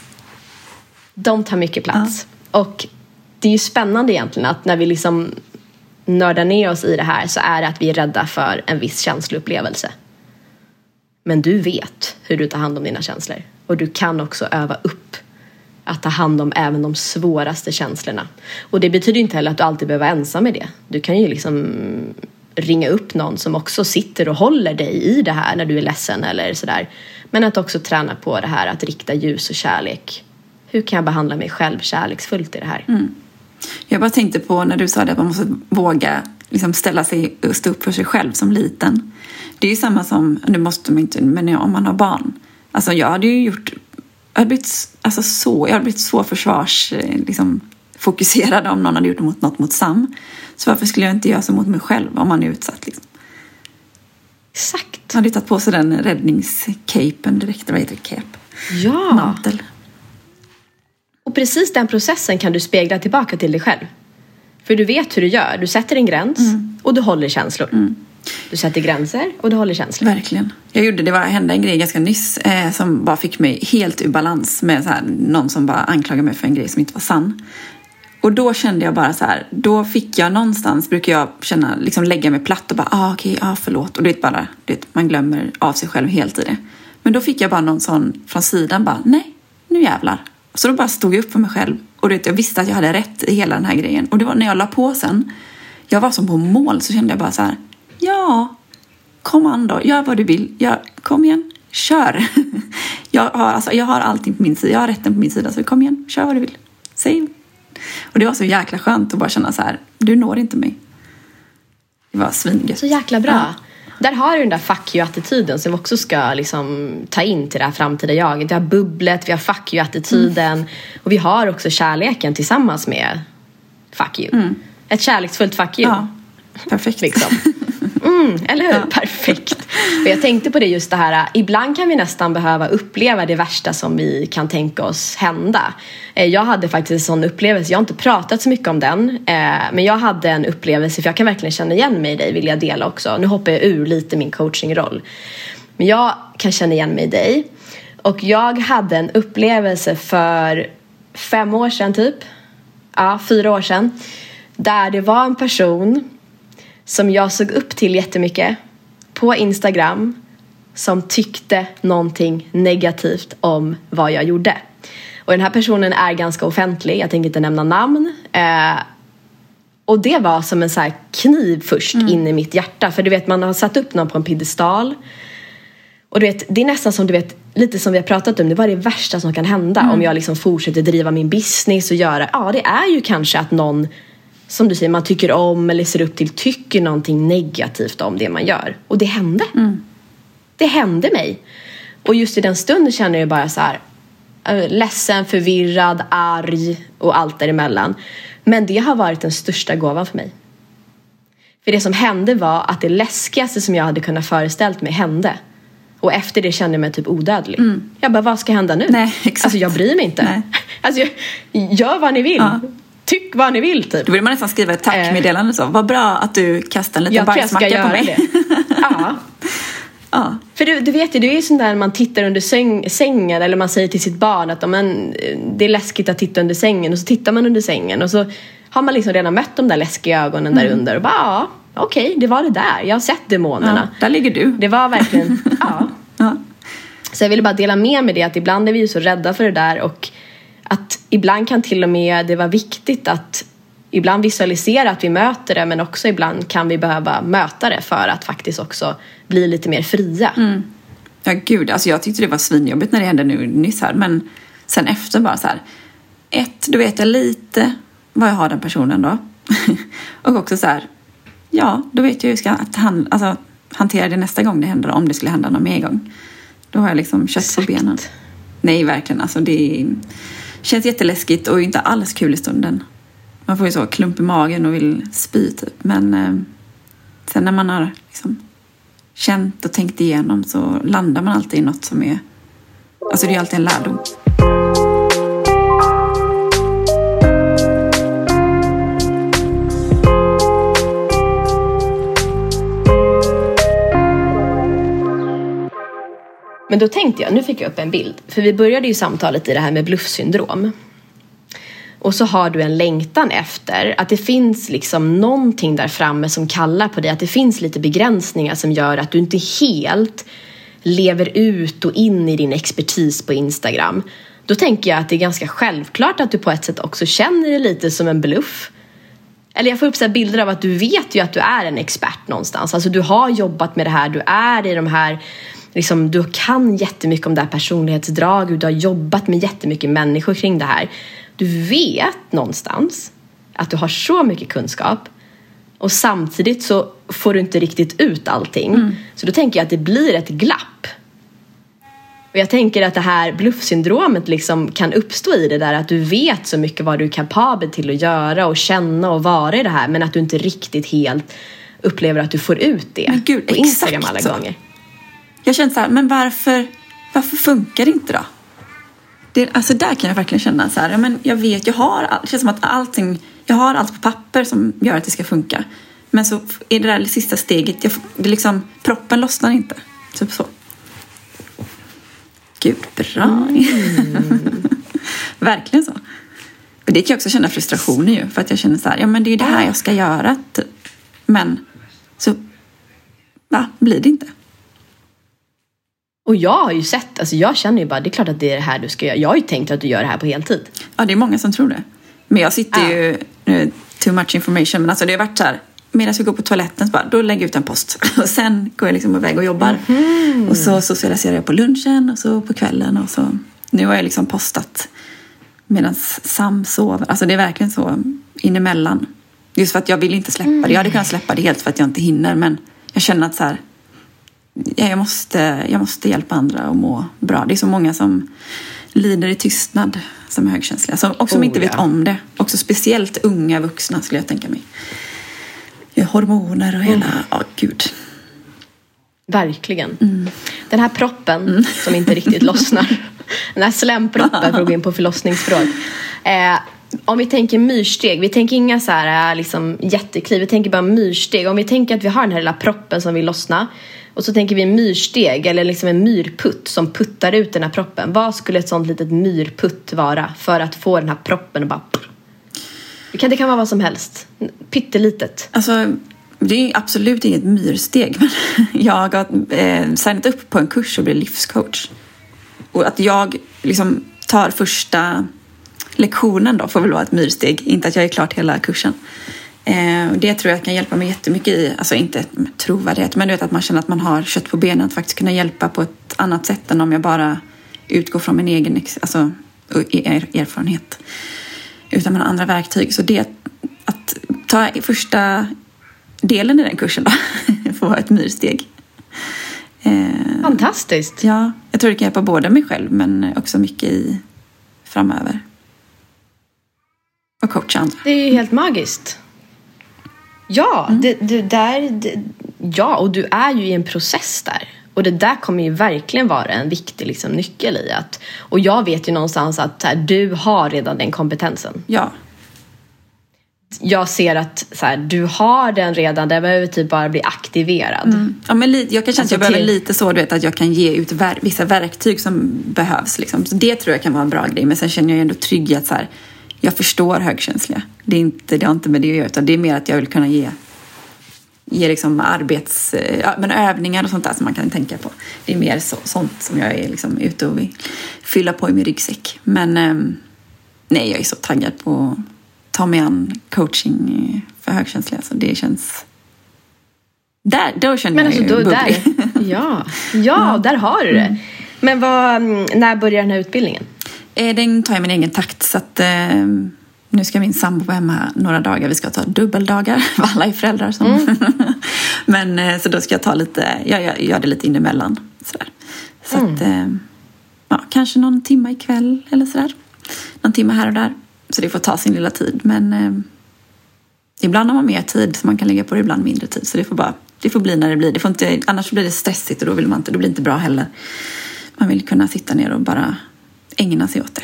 De tar mycket plats. Ja. Och det är ju spännande egentligen att när vi liksom nördar ner oss i det här så är det att vi är rädda för en viss känsloupplevelse. Men du vet hur du tar hand om dina känslor. Och du kan också öva upp att ta hand om även de svåraste känslorna. Och det betyder inte heller att du alltid behöver vara ensam i det. Du kan ju liksom ringa upp någon som också sitter och håller dig i det här när du är ledsen eller sådär. Men att också träna på det här att rikta ljus och kärlek. Hur kan jag behandla mig själv kärleksfullt i det här?
Mm. Jag bara tänkte på när du sa det att man måste våga liksom ställa sig och stå upp för sig själv som liten. Det är ju samma som, nu måste man inte, men om man har barn. Alltså jag hade ju gjort, jag hade blivit, alltså så, jag hade blivit så försvars, liksom, fokuserad om någon hade gjort något, något mot Sam. Så varför skulle jag inte göra så mot mig själv om man är utsatt? Liksom?
Exakt.
Man hade tagit på sig den räddningscapen direkt, vad heter det? Cape?
Ja.
Mantel.
Och precis den processen kan du spegla tillbaka till dig själv. För du vet hur du gör. Du sätter en gräns mm. och du håller känslor. Mm. Du sätter gränser och du håller känslor.
Verkligen. Jag gjorde, det var, hände en grej ganska nyss eh, som bara fick mig helt ur balans med så här, någon som bara anklagade mig för en grej som inte var sann. Och då kände jag bara så här, då fick jag någonstans, brukar jag känna, liksom lägga mig platt och bara, ah, okej, okay, ah, förlåt. Och du vet bara, du vet, man glömmer av sig själv helt i det. Men då fick jag bara någon sån från sidan bara, nej, nu jävlar. Så då bara stod jag upp för mig själv och vet, jag visste att jag hade rätt i hela den här grejen. Och det var när jag la på sen, jag var som på mål, så kände jag bara så här, ja, kom an då, gör vad du vill, jag, kom igen, kör. jag, har, alltså, jag har allting på min sida, jag har rätten på min sida, så kom igen, kör vad du vill. Säg. Och det var så jäkla skönt att bara känna så här, du når inte mig. Det var svingött.
Så jäkla bra. Ja. Där har du den där fuck you-attityden som vi också ska liksom ta in till det här framtida jaget. Vi har bubblet, vi har fuck you-attityden mm. och vi har också kärleken tillsammans med fuck you. Mm. Ett kärleksfullt fuck you.
Ja, perfekt.
Liksom. Mm, eller hur? Ja. Perfekt. För jag tänkte på det just det här, ibland kan vi nästan behöva uppleva det värsta som vi kan tänka oss hända. Eh, jag hade faktiskt en sån upplevelse, jag har inte pratat så mycket om den, eh, men jag hade en upplevelse, för jag kan verkligen känna igen mig i dig, vill jag dela också. Nu hoppar jag ur lite min coachingroll. Men jag kan känna igen mig i dig. Och jag hade en upplevelse för fem år sedan typ, ja, fyra år sedan, där det var en person som jag såg upp till jättemycket på Instagram som tyckte någonting negativt om vad jag gjorde. Och den här personen är ganska offentlig, jag tänker inte nämna namn. Eh, och det var som en så kniv först mm. in i mitt hjärta. För du vet, man har satt upp någon på en piedestal. Och du vet, det är nästan som du vet, lite som vi har pratat om, det var det värsta som kan hända mm. om jag liksom fortsätter driva min business och göra, ja det är ju kanske att någon som du säger, man tycker om eller ser upp till tycker någonting negativt om det man gör. Och det hände. Mm. Det hände mig. Och just i den stunden känner jag bara så här eh, ledsen, förvirrad, arg och allt däremellan. Men det har varit den största gåvan för mig. För det som hände var att det läskigaste som jag hade kunnat föreställt mig hände. Och efter det kände jag mig typ odödlig. Mm. Jag bara, vad ska hända nu?
Nej, exakt.
Alltså jag bryr mig inte. Nej. Alltså, gör vad ni vill. Ja tyck vad ni vill typ.
Då vill man nästan skriva ett tackmeddelande så. Vad bra att du kastade en liten bajsmacka på mig.
ja. ja. För du, du vet ju, det är ju sånt där man tittar under säng, sängen eller man säger till sitt barn att men, det är läskigt att titta under sängen och så tittar man under sängen och så har man liksom redan mött de där läskiga ögonen mm. där under och bara ja, okej, okay, det var det där. Jag har sett demonerna.
Ja, där ligger du.
Det var verkligen, ja. ja. Så jag ville bara dela med mig det att ibland är vi ju så rädda för det där och att ibland kan till och med det vara viktigt att ibland visualisera att vi möter det men också ibland kan vi behöva möta det för att faktiskt också bli lite mer fria.
Mm. Ja gud, alltså jag tyckte det var svinjobbigt när det hände nu nyss här men sen efter bara så här. Ett, då vet jag lite vad jag har den personen då. och också så här, ja då vet jag hur jag ska att han, alltså, hantera det nästa gång det händer om det skulle hända någon mer gång. Då har jag liksom kött på benen. Nej, verkligen. Alltså det känns jätteläskigt och inte alls kul i stunden. Man får ju så klump i magen och vill spy typ. Men eh, sen när man har liksom känt och tänkt igenom så landar man alltid i något som är... Alltså det är alltid en lärdom.
Men då tänkte jag, nu fick jag upp en bild. För vi började ju samtalet i det här med bluffsyndrom. Och så har du en längtan efter att det finns liksom någonting där framme som kallar på dig. Att det finns lite begränsningar som gör att du inte helt lever ut och in i din expertis på Instagram. Då tänker jag att det är ganska självklart att du på ett sätt också känner dig lite som en bluff. Eller jag får upp så bilder av att du vet ju att du är en expert någonstans. Alltså du har jobbat med det här, du är i de här liksom, du kan jättemycket om det här personlighetsdrag, du har jobbat med jättemycket människor kring det här. Du vet någonstans att du har så mycket kunskap och samtidigt så får du inte riktigt ut allting. Mm. Så då tänker jag att det blir ett glapp. Och jag tänker att det här bluffsyndromet liksom kan uppstå i det där att du vet så mycket vad du är kapabel till att göra och känna och vara i det här men att du inte riktigt helt upplever att du får ut det
Gud,
på Instagram alla gånger.
Jag känner så här, men varför, varför funkar det inte då? Det, alltså där kan jag verkligen känna så här, men jag vet, jag har, det känns som att allting, jag har allt på papper som gör att det ska funka. Men så är det där sista steget, jag, det liksom, proppen lossnar inte. Typ så. Gud, bra. Mm. verkligen så. Och det kan jag också känna frustration i ju, för att jag känner så här, ja men det är det här jag ska göra. Typ. Men så va, blir det inte.
Och jag har ju sett, alltså jag känner ju bara, det är klart att det är det här du ska göra. Jag har ju tänkt att du gör det här på heltid.
Ja, det är många som tror det. Men jag sitter ja. ju, nu, too much information, men alltså det har varit så här, medan vi går på toaletten så bara, då lägger jag ut en post. Och sen går jag liksom iväg och jobbar. Mm. Och så socialiserar jag på lunchen och så på kvällen och så. Nu har jag liksom postat medan Sam sover. Alltså det är verkligen så inemellan. Just för att jag vill inte släppa det. Jag hade kunnat släppa det helt för att jag inte hinner men jag känner att så här, jag, måste, jag måste hjälpa andra att må bra. Det är så många som lider i tystnad som är högkänsliga. Som, och som oh, inte vet ja. om det. Också speciellt unga vuxna skulle jag tänka mig. Hormoner och hela, mm. ja mm. oh, gud.
Verkligen. Mm. Den här proppen mm. som inte riktigt lossnar. Den här slemproppen för att gå in på förlossningsspråk. Eh, om vi tänker myrsteg, vi tänker inga så här liksom, jättekliv, vi tänker bara myrsteg. Om vi tänker att vi har den här lilla proppen som vill lossna och så tänker vi myrsteg eller liksom en myrputt som puttar ut den här proppen. Vad skulle ett sånt litet myrputt vara för att få den här proppen att bara... Det kan, det kan vara vad som helst. Pyttelitet.
Alltså, det är absolut inget myrsteg. Men jag har eh, signat upp på en kurs och blir livscoach. Och att jag liksom tar första lektionen då får väl vara ett myrsteg. Inte att jag är klart hela kursen. Eh, det tror jag kan hjälpa mig jättemycket i, alltså inte trovärdighet, men du vet att man känner att man har kött på benen, att faktiskt kunna hjälpa på ett annat sätt än om jag bara utgår från min egen alltså, erfarenhet. Utan man har andra verktyg. Så det att ta första delen i den kursen då, får vara ett myrsteg.
Eh, Fantastiskt!
Ja, jag tror det kan hjälpa både mig själv men också mycket i framöver. Och coacha andra.
Det är ju helt magiskt. Ja, mm. det, det där, det, ja, och du är ju i en process där. Och det där kommer ju verkligen vara en viktig liksom, nyckel i att... Och jag vet ju någonstans att här, du har redan den kompetensen.
Ja.
Jag ser att så här, du har den redan, den behöver typ bara bli aktiverad.
Mm. Ja, men jag kan känna alltså, att jag behöver lite så, du vet, att jag kan ge ut ver- vissa verktyg som behövs. Liksom. Så det tror jag kan vara en bra grej. Men sen känner jag ändå trygghet så här, jag förstår högkänsliga. Det, är inte, det har inte med det att göra utan det är mer att jag vill kunna ge, ge liksom arbets, ja, men övningar och sånt där som man kan tänka på. Det är mer så, sånt som jag är liksom ute och vill fylla på i min ryggsäck. Men, ehm, nej, jag är så taggad på att ta mig an coaching för högkänsliga. Så det känns... Där, då känner
Men
jag
alltså,
ju bubblig.
där, ja, ja, där har du det. Men vad, mm, när börjar den här utbildningen?
Eh, Den tar jag min egen takt. Så att, eh, nu ska min sambo vara hemma några dagar. Vi ska ta dubbeldagar. för Alla är föräldrar. Som. Men, eh, så då ska jag ta lite, jag, jag gör det lite in emellan. Sådär. Så att, eh, ja, kanske någon timme ikväll eller sådär. Någon timme här och där. Så det får ta sin lilla tid. Men eh, ibland har man mer tid så man kan lägga på det, ibland mindre tid. Så det får, bara, det får bli när det blir. Det får inte, annars blir det stressigt och då, vill man inte, då blir det inte bra heller. Man vill kunna sitta ner och bara ägna sig åt det.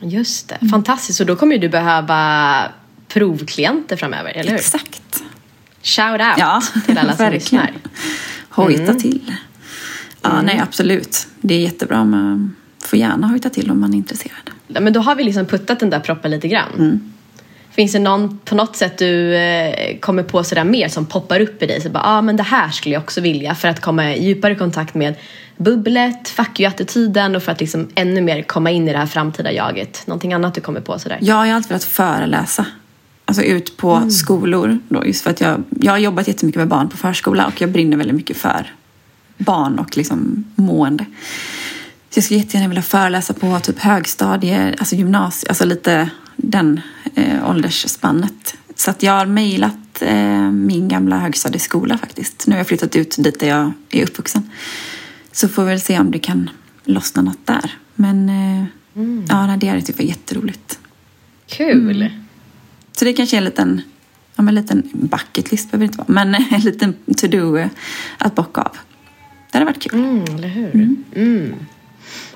Just det, fantastiskt. Och då kommer du behöva provklienter framöver, eller hur?
Exakt.
Shout out
Ja,
till alla som lyssnar.
Hojta
Mm.
till. Ja, nej absolut. Det är jättebra. Man får gärna hojta till om man är intresserad.
Ja, Men då har vi liksom puttat den där proppen lite grann.
Mm.
Finns det någon, på något sätt du eh, kommer på sådär mer som poppar upp i dig? Så bara, ah, men det här skulle jag också vilja för att komma i djupare kontakt med bubblet, fuck you-attityden och för att liksom ännu mer komma in i det här framtida jaget. Någonting annat du kommer på sådär?
Jag har alltid velat föreläsa. Alltså ut på
Mm.
skolor. Då, just för att jag, jag har jobbat jättemycket med barn på förskola och jag brinner väldigt mycket för barn och liksom mående. Så jag skulle jättegärna vilja föreläsa på typ högstadie, alltså gymnasium, alltså lite den eh, åldersspannet. Så att jag har mejlat eh, min gamla högstadieskola faktiskt. Nu har jag flyttat ut dit där jag är uppvuxen. Så får vi väl se om det kan lossna något där. Men eh,
Mm.
ja, det hade typ varit jätteroligt.
Kul!
Mm. Så det kanske är en liten, ja, men en liten bucket list behöver det inte vara, men en liten to-do att bocka av. Det hade varit kul.
Mm, eller hur? Mm.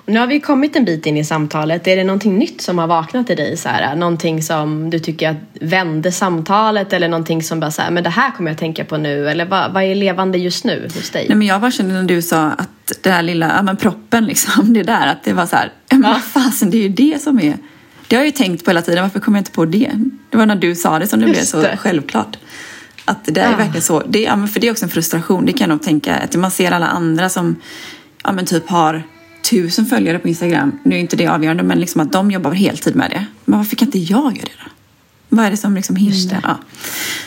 Nu har vi kommit en bit in i samtalet. Är det någonting nytt som har vaknat i dig? Så här, någonting som du tycker att vände samtalet eller någonting som bara så här, men det här kommer jag tänka på nu. Eller vad, vad är levande just nu hos dig?
Nej, men jag bara kände när du sa att det här lilla, ja men proppen liksom, det där, att det var så här, ja, men vad fasen, det är ju det som är, det har jag ju tänkt på hela tiden, varför kommer jag inte på det? Det var när du sa det som det blev
Just
så
det.
självklart. Att det där är
Ah.
verkligen så, det, ja, men för det är också en frustration, det kan jag nog tänka, att man ser alla andra som, ja men typ har tusen följare på Instagram, nu är inte det avgörande, men liksom att de jobbar heltid med det. Men varför kan inte jag göra det då? Vad är det som liksom hindrar? Ja.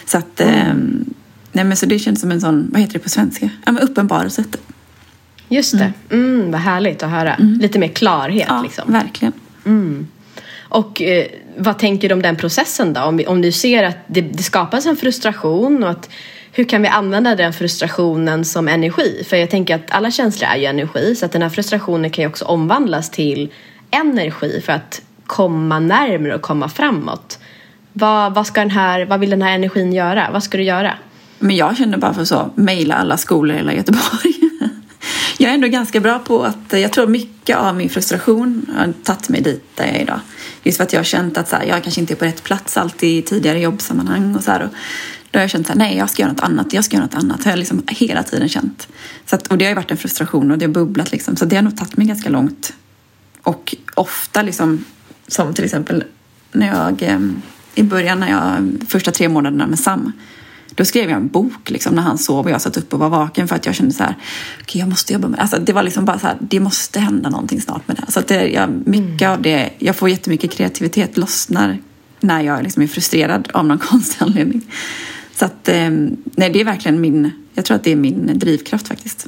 Så att, ehm, nej men så det känns som en sån, vad heter det på svenska? Ja men uppenbarelse.
Just det. Mm, vad härligt att höra. Lite mer klarhet
Ja,
liksom.
verkligen.
Och eh, vad tänker du om den processen då? Om, om du ser att det, det skapas en frustration och att hur kan vi använda den frustrationen som energi? För jag tänker att alla känslor är ju energi så att den här frustrationen kan ju också omvandlas till energi för att komma närmare och komma framåt. Vad, vad, ska den här, vad vill den här energin göra? Vad ska du göra?
Men jag känner bara för så, mejla alla skolor i hela Göteborg. Jag är ändå ganska bra på att, jag tror mycket av min frustration har tagit mig dit där jag är idag. Just för att jag har känt att så här, jag kanske inte är på rätt plats alltid i tidigare jobbsammanhang och så här. Och då har jag känt att nej, jag ska göra något annat, jag ska göra något annat. Det har jag liksom hela tiden känt. Så att, och det har ju varit en frustration och det har bubblat liksom. Så det har nog tagit mig ganska långt. Och ofta liksom, som till exempel när jag, eh, i början när jag, första tre månaderna med Sam, då skrev jag en bok liksom, när han sov och jag satt upp och var vaken för att jag kände så här, okej jag måste jobba med det. Alltså, det var liksom bara så här, det måste hända någonting snart med det här. Så att det, jag, mycket av det, jag får jättemycket kreativitet lossnar när jag liksom är frustrerad av någon konstig anledning. Så att, eh, nej det är verkligen min, jag tror att det är min drivkraft faktiskt.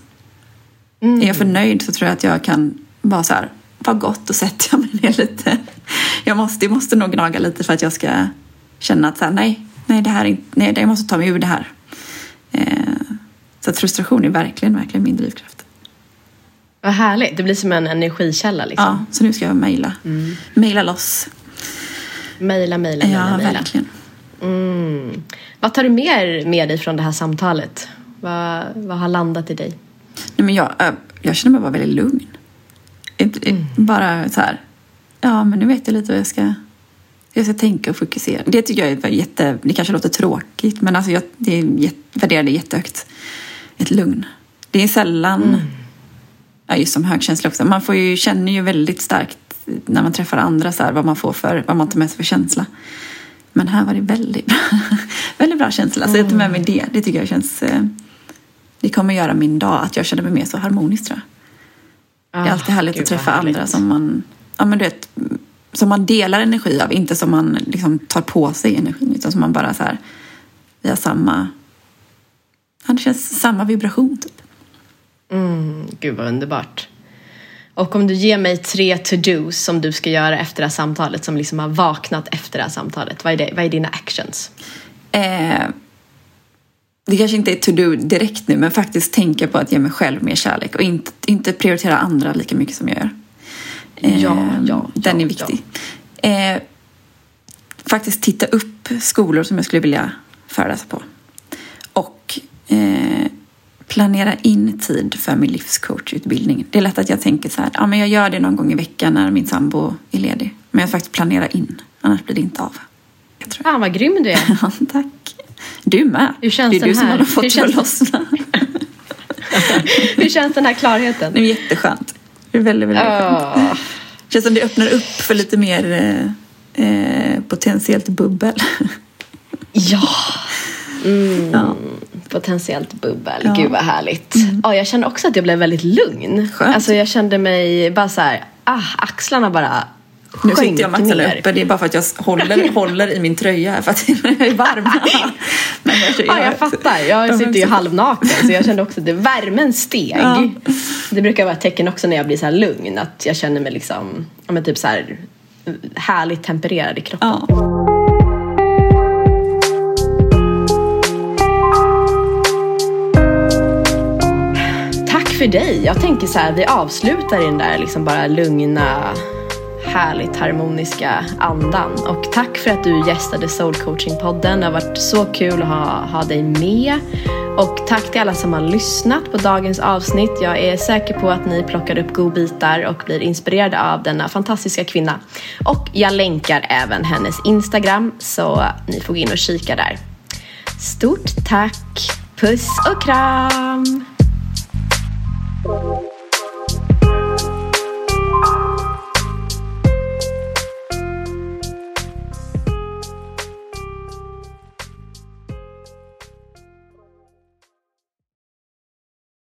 Är jag förnöjd så tror jag att jag kan vara så här, vad gott och sätter jag mig ner lite. Jag måste, jag måste nog gnaga lite för att jag ska känna att så här, nej, nej, det här är nej, jag måste ta mig ur det här. Eh, så att frustration är verkligen, verkligen min drivkraft.
Vad härligt, det blir som en energikälla liksom.
Ja, så nu ska jag mejla. Mejla loss.
Mejla, mejla, mejla,
Ja,
mejla.
verkligen.
Mm. Vad tar du mer med dig från det här samtalet? Vad, vad har landat i dig?
Nej, men jag, äh, jag känner mig bara väldigt lugn. Ett- Bara så här, ja men nu vet jag lite vad jag ska, jag ska tänka och fokusera. Det tycker jag är jätte, det kanske låter tråkigt men alltså jag det är jätte, värderar det jättehögt. Ett lugn. Det är sällan, ja, just som högkänslig också, man får ju, känner ju väldigt starkt när man träffar andra så här, vad man får för, vad man tar med sig för känsla. Men här var det väldigt bra, väldigt bra känsla. Så jag tar med mig det. Det tycker jag känns, eh, det kommer göra min dag att jag känner mig mer så harmonisk tror jag. Det är alltid härligt
Ah, Gud,
att träffa
härligt.
andra som man, ja men du vet, som man delar energi av, inte som man liksom tar på sig energin utan som man bara så här, vi har samma, ja, det känns samma vibration typ.
Mm, gud vad underbart. Och om du ger mig tre to-dos som du ska göra efter det här samtalet som liksom har vaknat efter det här samtalet. Vad är, det? Vad är dina actions?
Eh, det kanske inte är to-do direkt nu men faktiskt tänka på att ge mig själv mer kärlek och inte, inte prioritera andra lika mycket som jag gör. Eh,
ja, ja,
den
ja,
är viktig. Ja. Eh, faktiskt titta upp skolor som jag skulle vilja föreläsa på. Och eh, planera in tid för min livscoachutbildning. Det är lätt att jag tänker så här, ja men jag gör det någon gång i veckan när min sambo är ledig. Men jag faktiskt planera in, annars blir det inte av.
Jag tror. Fan vad grym du är.
Tack. Du med.
Hur känns
det är
den
du som
här?
har fått det att lossna.
Hur känns den här klarheten?
Det är jätteskönt. Det är väldigt, väldigt
oh.
skönt. Det känns som det öppnar upp för lite mer eh, eh potentiellt bubbel.
ja. Mm. ja. Potentiellt bubbel. Ja. Gud vad härligt.
Mm.
Ja, jag kände också att jag blev väldigt lugn.
Skönt.
Alltså jag kände mig bara så här, ah, axlarna bara
nu sitter jag med axlarna uppe. Det är bara för att jag håller, håller i min tröja här för att jag är varm.
Men jag, ja, jag fattar. Jag sitter ju halvnaken så jag kände också att det, värmen steg. Ja. Det brukar vara ett tecken också när jag blir så lugn. Att jag känner mig liksom, ja, men typ så här härligt tempererad i kroppen.
Ja.
För dig. Jag tänker så här, vi avslutar i den där liksom bara lugna härligt harmoniska andan. Och tack för att du gästade Soul Coaching-podden. Det har varit så kul att ha, ha dig med. Och tack till alla som har lyssnat på dagens avsnitt. Jag är säker på att ni plockar upp godbitar och blir inspirerade av denna fantastiska kvinna. Och jag länkar även hennes Instagram så ni får gå in och kika där. Stort tack! Puss och kram! Thank you.